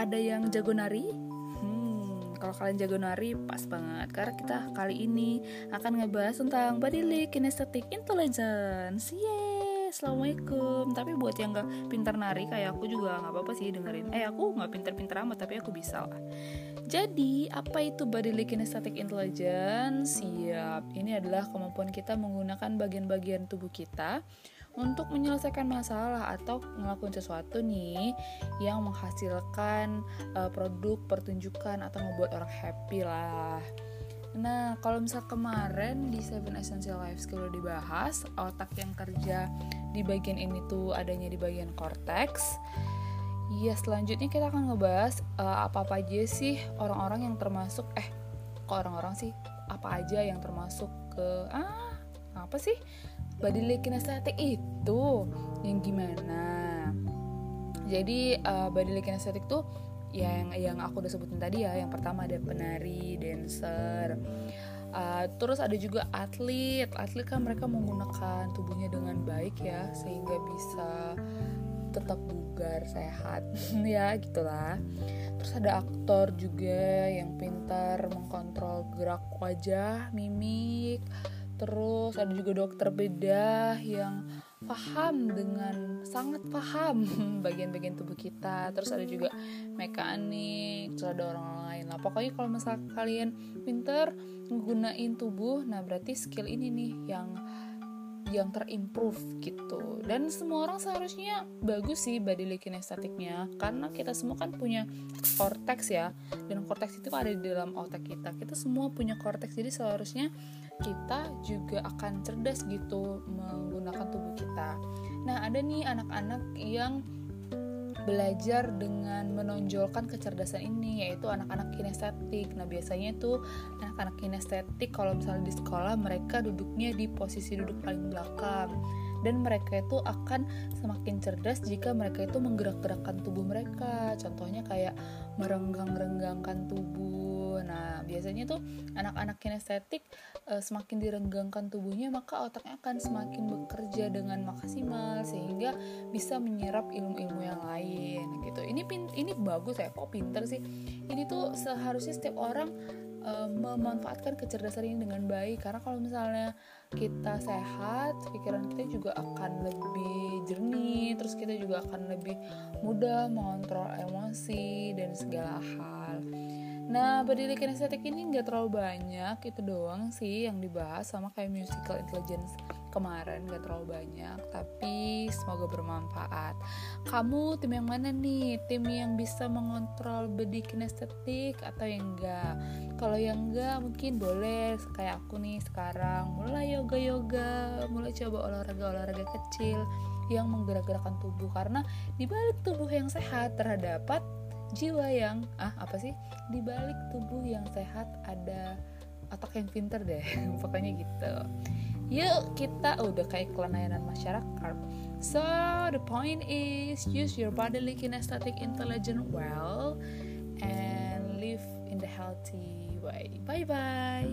kalian jago nari? Hmm, kalau kalian jago nari pas banget karena kita kali ini akan ngebahas tentang body kinesthetic intelligence. Yeay, assalamualaikum. Tapi buat yang gak pintar nari kayak aku juga nggak apa-apa sih dengerin. Eh aku nggak pintar-pintar amat tapi aku bisa lah. Jadi, apa itu bodily kinesthetic intelligence? Siap, ini adalah kemampuan kita menggunakan bagian-bagian tubuh kita untuk menyelesaikan masalah atau ngelakuin sesuatu nih yang menghasilkan uh, produk pertunjukan atau membuat orang happy lah. Nah, kalau misal kemarin di Seven Essential Life Skill dibahas, otak yang kerja di bagian ini tuh adanya di bagian cortex Iya, selanjutnya kita akan ngebahas uh, apa-apa aja sih orang-orang yang termasuk eh kok orang-orang sih apa aja yang termasuk ke ah apa sih body kinesthetic itu yang gimana? Jadi uh, body kinesthetic tuh yang yang aku udah sebutin tadi ya, yang pertama ada penari, dancer. Uh, terus ada juga atlet. Atlet kan mereka menggunakan tubuhnya dengan baik ya sehingga bisa tetap bugar sehat ya gitulah terus ada aktor juga yang pintar mengkontrol gerak wajah mimik terus ada juga dokter bedah yang paham dengan sangat paham bagian-bagian tubuh kita. Terus ada juga mekanik terus ada orang lain lah. Pokoknya kalau misal kalian pintar menggunakan tubuh nah berarti skill ini nih yang yang terimprove gitu. Dan semua orang seharusnya bagus sih body kinestetiknya karena kita semua kan punya cortex ya. Dan cortex itu ada di dalam otak kita. Kita semua punya cortex. Jadi seharusnya kita juga akan cerdas gitu menggunakan tubuh kita nah ada nih anak-anak yang belajar dengan menonjolkan kecerdasan ini yaitu anak-anak kinestetik. Nah, biasanya itu anak-anak kinestetik kalau misalnya di sekolah mereka duduknya di posisi duduk paling belakang dan mereka itu akan semakin cerdas jika mereka itu menggerak-gerakkan tubuh mereka. Contohnya kayak merenggang-renggangkan tubuh. Nah, biasanya tuh anak-anak kinestetik e, semakin direnggangkan tubuhnya maka otaknya akan semakin bekerja dengan maksimal sehingga bisa menyerap ilmu-ilmu yang lain gitu. Ini ini bagus ya, kok pinter sih. Ini tuh seharusnya setiap orang e, memanfaatkan kecerdasan ini dengan baik karena kalau misalnya kita sehat, pikiran kita juga akan lebih jernih, terus kita juga akan lebih mudah mengontrol emosi dan segala hal. Nah, body kinestetik ini nggak terlalu banyak, itu doang sih yang dibahas sama kayak musical intelligence kemarin gak terlalu banyak tapi semoga bermanfaat. Kamu tim yang mana nih? Tim yang bisa mengontrol body kinestetik atau yang enggak? Kalau yang enggak mungkin boleh kayak aku nih sekarang mulai yoga yoga mulai coba olahraga olahraga kecil yang menggerak-gerakkan tubuh. Karena di balik tubuh yang sehat terdapat jiwa yang ah apa sih? Di balik tubuh yang sehat ada otak yang pinter deh pokoknya gitu yuk kita oh, udah kayak kelainan masyarakat. So the point is use your bodily kinesthetic intelligence well and live in the healthy way. Bye bye